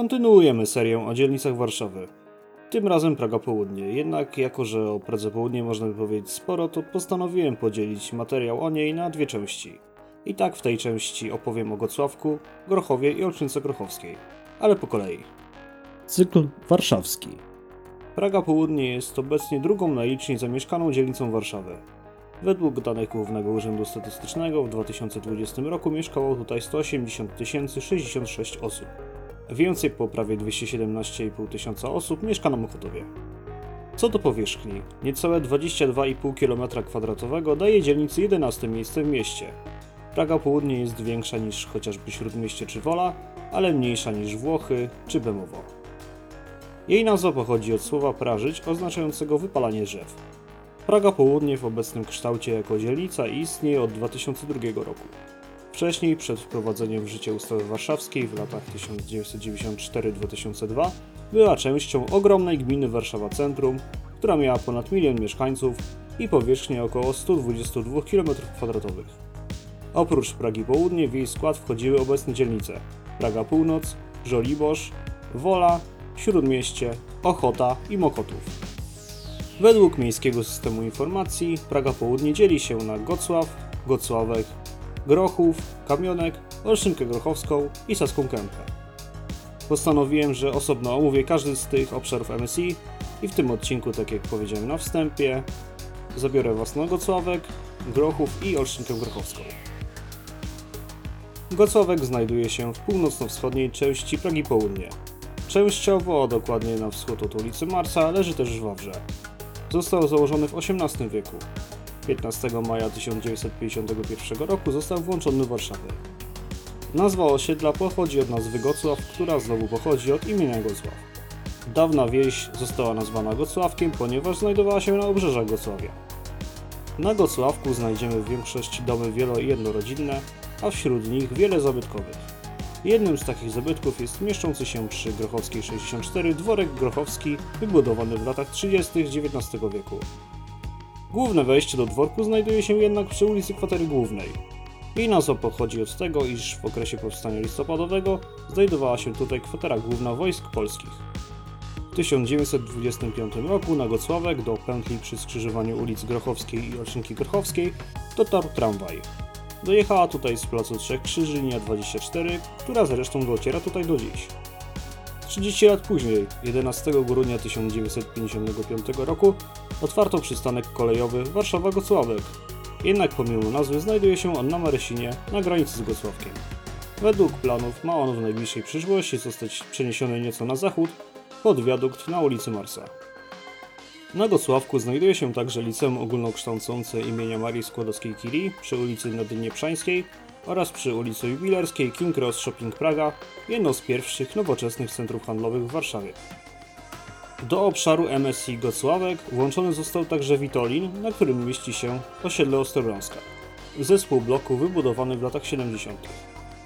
Kontynuujemy serię o dzielnicach Warszawy. Tym razem Praga Południe, jednak jako że o Pradze Południe można by powiedzieć sporo, to postanowiłem podzielić materiał o niej na dwie części. I tak w tej części opowiem o Gocławku, Grochowie i Olszynce Grochowskiej, ale po kolei. Cykl warszawski. Praga Południe jest obecnie drugą najliczniej zamieszkaną dzielnicą Warszawy. Według danych Głównego Urzędu Statystycznego w 2020 roku mieszkało tutaj 180 066 osób. Więcej po prawie 217,5 tysiąca osób mieszka na Mochotowie. Co do powierzchni, niecałe 22,5 km2 daje dzielnicy 11 miejsce w mieście. Praga Południe jest większa niż chociażby Śródmieście czy Wola, ale mniejsza niż Włochy czy Bemowo. Jej nazwa pochodzi od słowa prażyć oznaczającego wypalanie drzew. Praga Południe w obecnym kształcie jako dzielnica istnieje od 2002 roku. Wcześniej, przed wprowadzeniem w życie ustawy warszawskiej w latach 1994-2002, była częścią ogromnej gminy Warszawa Centrum, która miała ponad milion mieszkańców i powierzchnię około 122 km2. Oprócz Pragi Południe w jej skład wchodziły obecne dzielnice Praga Północ, Żoliborz, Wola, Śródmieście, Ochota i Mokotów. Według Miejskiego Systemu Informacji Praga Południe dzieli się na Gocław, Gocławek, Grochów, Kamionek, Olszynkę Grochowską i Saską Kępę. Postanowiłem, że osobno omówię każdy z tych obszarów MSI i w tym odcinku, tak jak powiedziałem na wstępie, zabiorę własno Gocławek, Grochów i Olszynkę Grochowską. Gocławek znajduje się w północno-wschodniej części Pragi Południe. Częściowo, dokładnie na wschód od ulicy Marsa, leży też w Wawrze. Został założony w XVIII wieku. 15 maja 1951 roku został włączony do Warszawy. Nazwa osiedla pochodzi od nazwy Gocław, która znowu pochodzi od imienia Gocław. Dawna wieś została nazwana Gocławkiem, ponieważ znajdowała się na obrzeżach Gocławia. Na Gocławku znajdziemy w większości domy wielo- i jednorodzinne, a wśród nich wiele zabytkowych. Jednym z takich zabytków jest mieszczący się przy Grochowskiej 64 dworek grochowski, wybudowany w latach 30. XIX wieku. Główne wejście do dworku znajduje się jednak przy ulicy Kwatery Głównej. Jej nazwa pochodzi od tego, iż w okresie powstania listopadowego znajdowała się tutaj kwatera główna wojsk polskich. W 1925 roku na Gocławek do pętli przy skrzyżowaniu ulic Grochowskiej i Olszynki Grochowskiej dotarł tramwaj. Dojechała tutaj z placu Trzech Krzyży linia 24, która zresztą dociera tutaj do dziś. 30 lat później, 11 grudnia 1955 roku, otwarto przystanek kolejowy Warszawa-Gocławek. Jednak pomimo nazwy znajduje się on na Marysinie, na granicy z Gocławkiem. Według planów ma on w najbliższej przyszłości zostać przeniesiony nieco na zachód, pod wiadukt na ulicy Marsa. Na Gocławku znajduje się także liceum ogólnokształcące imienia Marii Skłodowskiej-Curie przy ulicy Nadynie-Przańskiej oraz przy ulicy Jubilerskiej King Cross Shopping Praga, jedno z pierwszych nowoczesnych centrów handlowych w Warszawie. Do obszaru MSI Gocławek włączony został także Witolin, na którym mieści się osiedle Ostrobramska. Zespół bloku wybudowany w latach 70.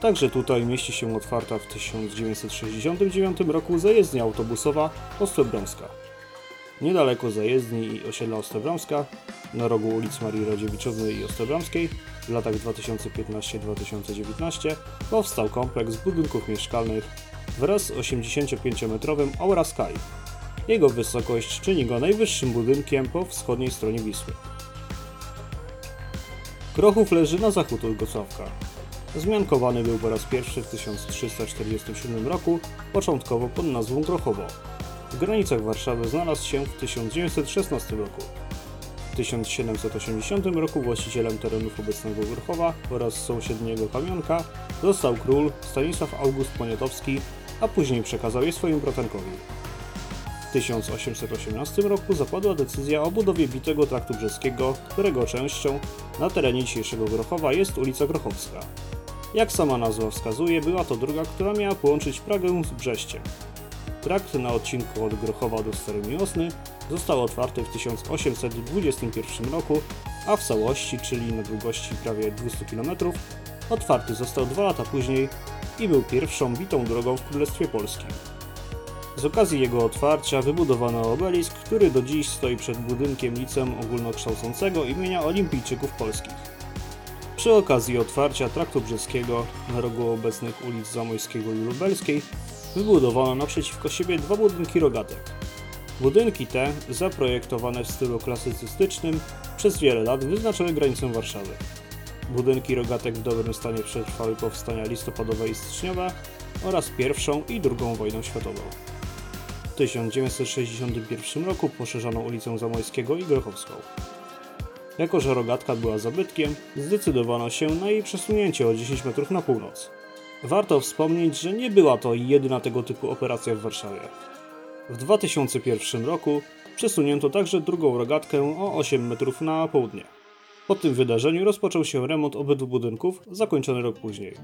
Także tutaj mieści się otwarta w 1969 roku zajezdnia autobusowa Ostrobramska. Niedaleko zajezdni i osiedla Ostrobramska, na rogu ulic Marii Radziewiczowej i Ostrobramskiej w latach 2015-2019 powstał kompleks budynków mieszkalnych wraz z 85-metrowym Aura Sky. Jego wysokość czyni go najwyższym budynkiem po wschodniej stronie Wisły. Grochów leży na zachód od. Zmiankowany był po raz pierwszy w 1347 roku, początkowo pod nazwą Grochowo. W granicach Warszawy znalazł się w 1916 roku. W 1780 roku właścicielem terenów obecnego Grochowa oraz sąsiedniego Kamionka został król Stanisław August Poniatowski, a później przekazał je swoim bratankowi. W 1818 roku zapadła decyzja o budowie bitego traktu brzeskiego, którego częścią na terenie dzisiejszego Grochowa jest ulica Grochowska. Jak sama nazwa wskazuje, była to droga, która miała połączyć Pragę z Brześciem. Trakt na odcinku od Grochowa do Starej Miłosny został otwarty w 1821 roku, a w całości, czyli na długości prawie 200 km, otwarty został dwa lata później i był pierwszą bitą drogą w Królestwie Polskim. Z okazji jego otwarcia wybudowano obelisk, który do dziś stoi przed budynkiem liceum ogólnokształcącego imienia olimpijczyków polskich. Przy okazji otwarcia traktu brzeskiego na rogu obecnych ulic Zamojskiego i Lubelskiej wybudowano naprzeciwko siebie dwa budynki rogatek. Budynki te, zaprojektowane w stylu klasycystycznym, przez wiele lat wyznaczały granicę Warszawy. Budynki rogatek w dobrym stanie przetrwały powstania listopadowe i styczniowe oraz I i II wojnę światową. W 1961 roku poszerzano ulicę Zamojskiego i Grochowską. Jako, że rogatka była zabytkiem, zdecydowano się na jej przesunięcie o 10 metrów na północ. Warto wspomnieć, że nie była to jedyna tego typu operacja w Warszawie. W 2001 roku przesunięto także drugą rogatkę o 8 metrów na południe. Po tym wydarzeniu rozpoczął się remont obydwu budynków, zakończony rok później.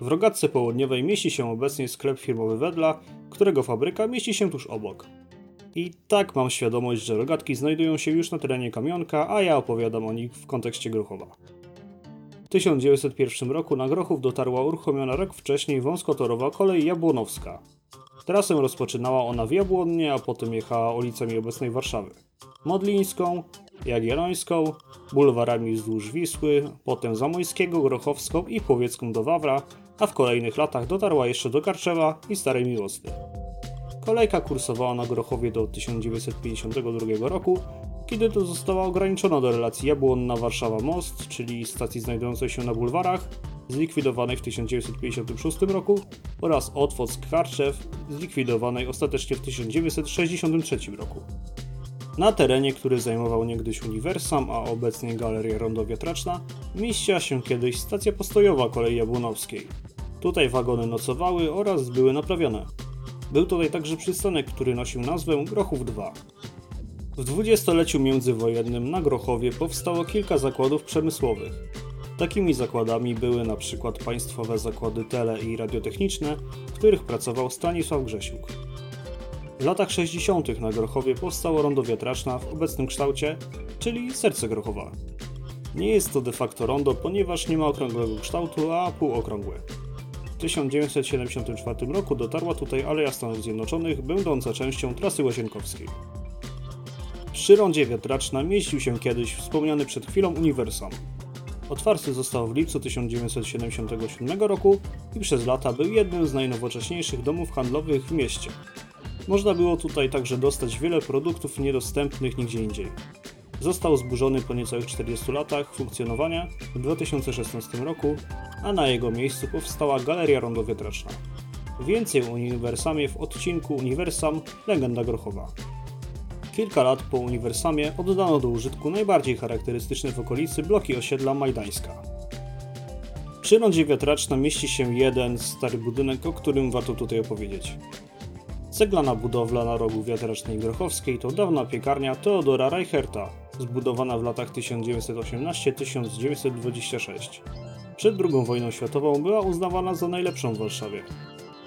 W rogatce południowej mieści się obecnie sklep firmowy Wedla, którego fabryka mieści się tuż obok. I tak mam świadomość, że rogatki znajdują się już na terenie kamionka, a ja opowiadam o nich w kontekście Grochowa. W 1901 roku na Grochów dotarła uruchomiona rok wcześniej wąskotorowa kolej jabłonowska. Trasę rozpoczynała ona w Jabłonnie, a potem jechała ulicami obecnej Warszawy. Modlińską, Jagiellońską, bulwarami wzdłuż Wisły, potem Zamojskiego, Grochowską i Płowiecką do Wawra, a w kolejnych latach dotarła jeszcze do Karczewa i Starej Miłosny. Kolejka kursowała na Grochowie do 1952 roku, kiedy to została ograniczona do relacji Jabłonna-Warszawa-Most, czyli stacji znajdującej się na bulwarach, zlikwidowanej w 1956 roku, oraz Otwock-Karczew, zlikwidowanej ostatecznie w 1963 roku. Na terenie, który zajmował niegdyś Uniwersam, a obecnie Galeria Rondo-Wiatraczna, mieściła się kiedyś stacja postojowa kolei jabłonowskiej. Tutaj wagony nocowały oraz były naprawione. Był tutaj także przystanek, który nosił nazwę Grochów 2. W dwudziestoleciu międzywojennym na Grochowie powstało kilka zakładów przemysłowych. Takimi zakładami były na przykład państwowe zakłady tele i radiotechniczne, w których pracował Stanisław Grzesiuk. W latach 60. na Grochowie powstało rondo wiatraczna w obecnym kształcie, czyli serce Grochowa. Nie jest to de facto rondo, ponieważ nie ma okrągłego kształtu, a półokrągłe. W 1974 roku dotarła tutaj Aleja Stanów Zjednoczonych, będąca częścią trasy łazienkowskiej. Przy rondzie wiatraczna mieścił się kiedyś wspomniany przed chwilą Uniwersam. Otwarty został w lipcu 1977 roku i przez lata był jednym z najnowocześniejszych domów handlowych w mieście. Można było tutaj także dostać wiele produktów niedostępnych nigdzie indziej. Został zburzony po niecałych 40 latach funkcjonowania w 2016 roku, a na jego miejscu powstała Galeria Rondo-Wiatraczna. Więcej o Uniwersamie w odcinku Uniwersam Legenda Grochowa. Kilka lat po Uniwersamie oddano do użytku najbardziej charakterystyczne w okolicy bloki osiedla Majdańska. Przy rondzie wiatraczna mieści się jeden stary budynek, o którym warto tutaj opowiedzieć. Ceglana budowla na rogu wiatracznej Grochowskiej to dawna piekarnia Teodora Reicherta, zbudowana w latach 1918-1926. Przed II wojną światową była uznawana za najlepszą w Warszawie.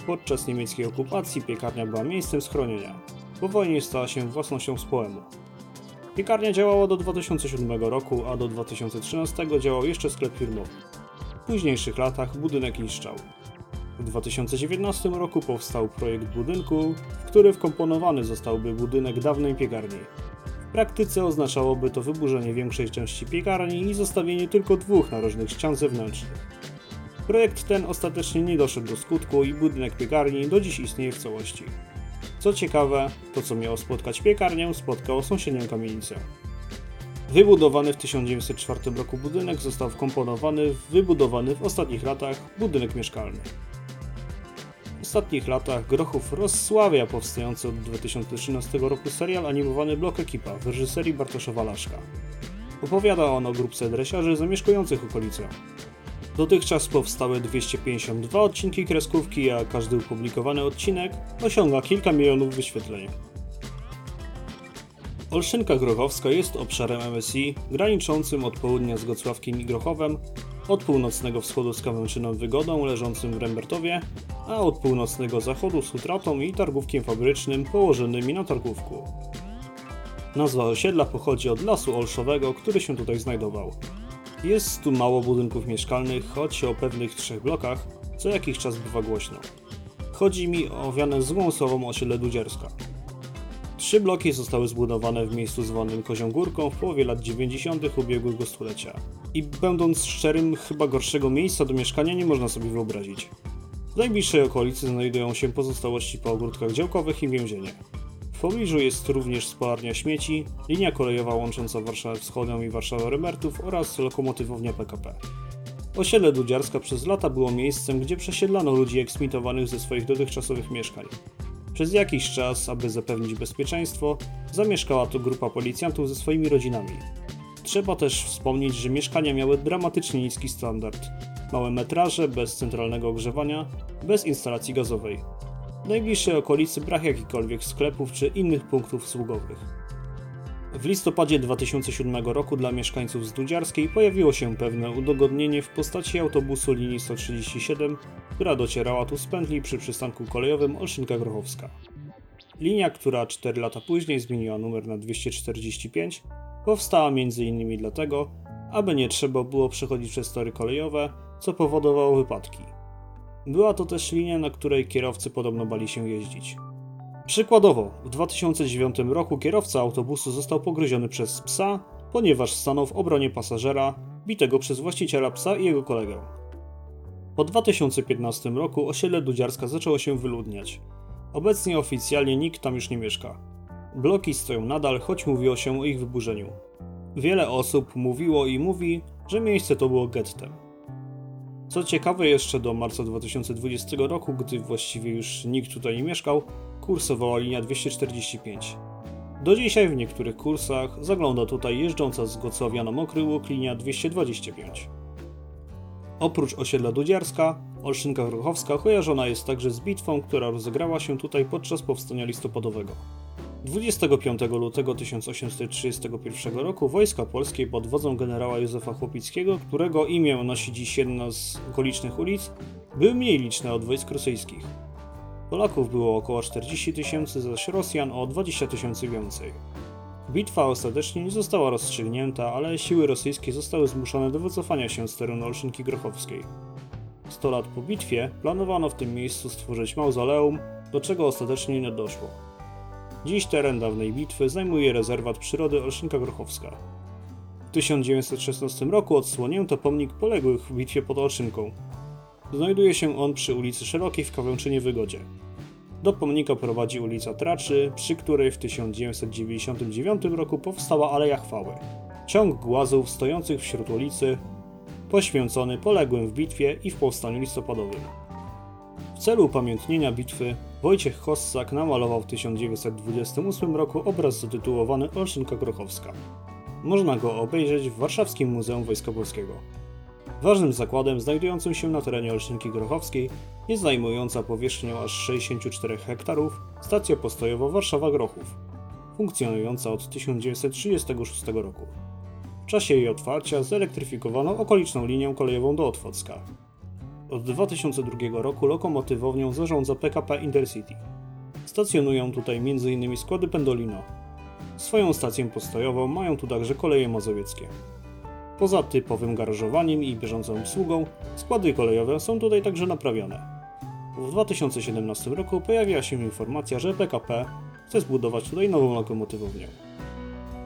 Podczas niemieckiej okupacji piekarnia była miejscem schronienia. Po wojnie stała się własnością społemu. Piekarnia działała do 2007 roku, a do 2013 działał jeszcze sklep firmowy. W późniejszych latach budynek niszczał. W 2019 roku powstał projekt budynku, w który wkomponowany zostałby budynek dawnej piekarni. Praktyce oznaczałoby to wyburzenie większej części piekarni i zostawienie tylko dwóch narożnych ścian zewnętrznych. Projekt ten ostatecznie nie doszedł do skutku i budynek piekarni do dziś istnieje w całości. Co ciekawe, to co miało spotkać piekarnię, spotkało sąsiednią kamienicę. Wybudowany w 1904 roku budynek został wkomponowany w wybudowany w ostatnich latach budynek mieszkalny. Ostatnich latach Grochów rozsławia powstający od 2013 roku serial animowany Blok Ekipa w reżyserii Bartosza Walaszka. Opowiada on o grupce dresiarzy zamieszkujących okolice. Dotychczas powstały 252 odcinki kreskówki, a każdy opublikowany odcinek osiąga kilka milionów wyświetleń. Olszynka Grochowska jest obszarem MSI graniczącym od południa z Gocławkiem i Grochowem, od północnego wschodu z Kawęczyną Wygodą leżącym w Rembertowie, a od północnego zachodu z Utratą i targówkiem fabrycznym położonymi na targówku. Nazwa osiedla pochodzi od lasu olszowego, który się tutaj znajdował. Jest tu mało budynków mieszkalnych, choć o pewnych trzech blokach co jakiś czas bywa głośno. Chodzi mi o owiane złą słową osiedle Dudzierska. Trzy bloki zostały zbudowane w miejscu zwanym Kozią Górką w połowie lat 90. ubiegłego stulecia. I będąc szczerym, chyba gorszego miejsca do mieszkania nie można sobie wyobrazić. W najbliższej okolicy znajdują się pozostałości po ogródkach działkowych i więzienie. W pobliżu jest również spalarnia śmieci, linia kolejowa łącząca Warszawę Wschodnią i Warszawę Remertów oraz lokomotywownia PKP. Osiedle Dudziarska przez lata było miejscem, gdzie przesiedlano ludzi eksmitowanych ze swoich dotychczasowych mieszkań. Przez jakiś czas, aby zapewnić bezpieczeństwo, zamieszkała tu grupa policjantów ze swoimi rodzinami. Trzeba też wspomnieć, że mieszkania miały dramatycznie niski standard. Małe metraże, bez centralnego ogrzewania, bez instalacji gazowej. W najbliższej okolicy brak jakichkolwiek sklepów czy innych punktów usługowych. W listopadzie 2007 roku dla mieszkańców z Dudziarskiej pojawiło się pewne udogodnienie w postaci autobusu linii 137, która docierała tu z pętli przy przystanku kolejowym Olszynka-Grochowska. Linia, która 4 lata później zmieniła numer na 245, powstała m.in. dlatego, aby nie trzeba było przechodzić przez tory kolejowe, co powodowało wypadki. Była to też linia, na której kierowcy podobno bali się jeździć. Przykładowo, w 2009 roku kierowca autobusu został pogryziony przez psa, ponieważ stanął w obronie pasażera, bitego przez właściciela psa i jego kolegę. Po 2015 roku osiedle Dudziarska zaczęło się wyludniać. Obecnie oficjalnie nikt tam już nie mieszka. Bloki stoją nadal, choć mówiło się o ich wyburzeniu. Wiele osób mówiło i mówi, że miejsce to było gettem. Co ciekawe, jeszcze do marca 2020 roku, gdy właściwie już nikt tutaj nie mieszkał, kursowała linia 245. Do dzisiaj w niektórych kursach zagląda tutaj jeżdżąca z Gocowia na Mokry Łuk linia 225. Oprócz osiedla Dudziarska, Olszynka Grochowska kojarzona jest także z bitwą, która rozegrała się tutaj podczas powstania listopadowego. 25 lutego 1831 roku wojska polskie pod wodzą generała Józefa Chłopickiego, którego imię nosi dziś jedna z okolicznych ulic, były mniej liczne od wojsk rosyjskich. Polaków było około 40 tysięcy, zaś Rosjan o 20 tysięcy więcej. Bitwa ostatecznie nie została rozstrzygnięta, ale siły rosyjskie zostały zmuszone do wycofania się z terenu Olszynki Grochowskiej. 100 lat po bitwie planowano w tym miejscu stworzyć mauzoleum, do czego ostatecznie nie doszło. Dziś teren dawnej bitwy zajmuje rezerwat przyrody Olszynka Grochowska. W 1916 roku odsłonięto pomnik poległych w bitwie pod Olszynką. Znajduje się on przy ulicy Szerokiej w Kawęczynie Wygodzie. Do pomnika prowadzi ulica Traczy, przy której w 1999 roku powstała Aleja Chwały. Ciąg głazów stojących wśród ulicy, poświęcony poległym w bitwie i w powstaniu listopadowym. W celu upamiętnienia bitwy Wojciech Hossak namalował w 1928 roku obraz zatytułowany Olszynka Grochowska. Można go obejrzeć w Warszawskim Muzeum Wojska Polskiego. Ważnym zakładem znajdującym się na terenie Olszynki Grochowskiej jest zajmująca powierzchnią aż 64 hektarów stacja postojowa Warszawa Grochów, funkcjonująca od 1936 roku. W czasie jej otwarcia zelektryfikowano okoliczną linię kolejową do Otwocka. Od 2002 roku lokomotywownią zarządza PKP Intercity. Stacjonują tutaj m.in. składy Pendolino. Swoją stację postojową mają tu także koleje mazowieckie. Poza typowym garażowaniem i bieżącą obsługą, składy kolejowe są tutaj także naprawione. W 2017 roku pojawiła się informacja, że PKP chce zbudować tutaj nową lokomotywownię.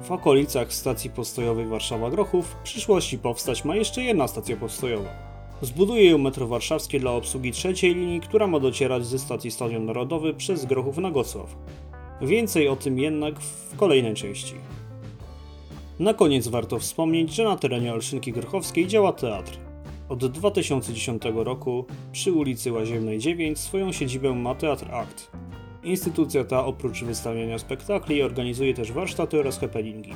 W okolicach stacji postojowej Warszawa-Grochów w przyszłości powstać ma jeszcze jedna stacja postojowa. Zbuduje ją metro warszawskie dla obsługi trzeciej linii, która ma docierać ze stacji Stadion Narodowy przez Grochów na Gocław. Więcej o tym jednak w kolejnej części. Na koniec warto wspomnieć, że na terenie Olszynki Grochowskiej działa teatr. Od 2010 roku przy ulicy Łaziennej 9 swoją siedzibę ma Teatr Akt. Instytucja ta oprócz wystawiania spektakli organizuje też warsztaty oraz happeningi.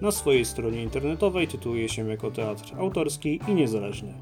Na swojej stronie internetowej tytułuje się jako teatr autorski i niezależny.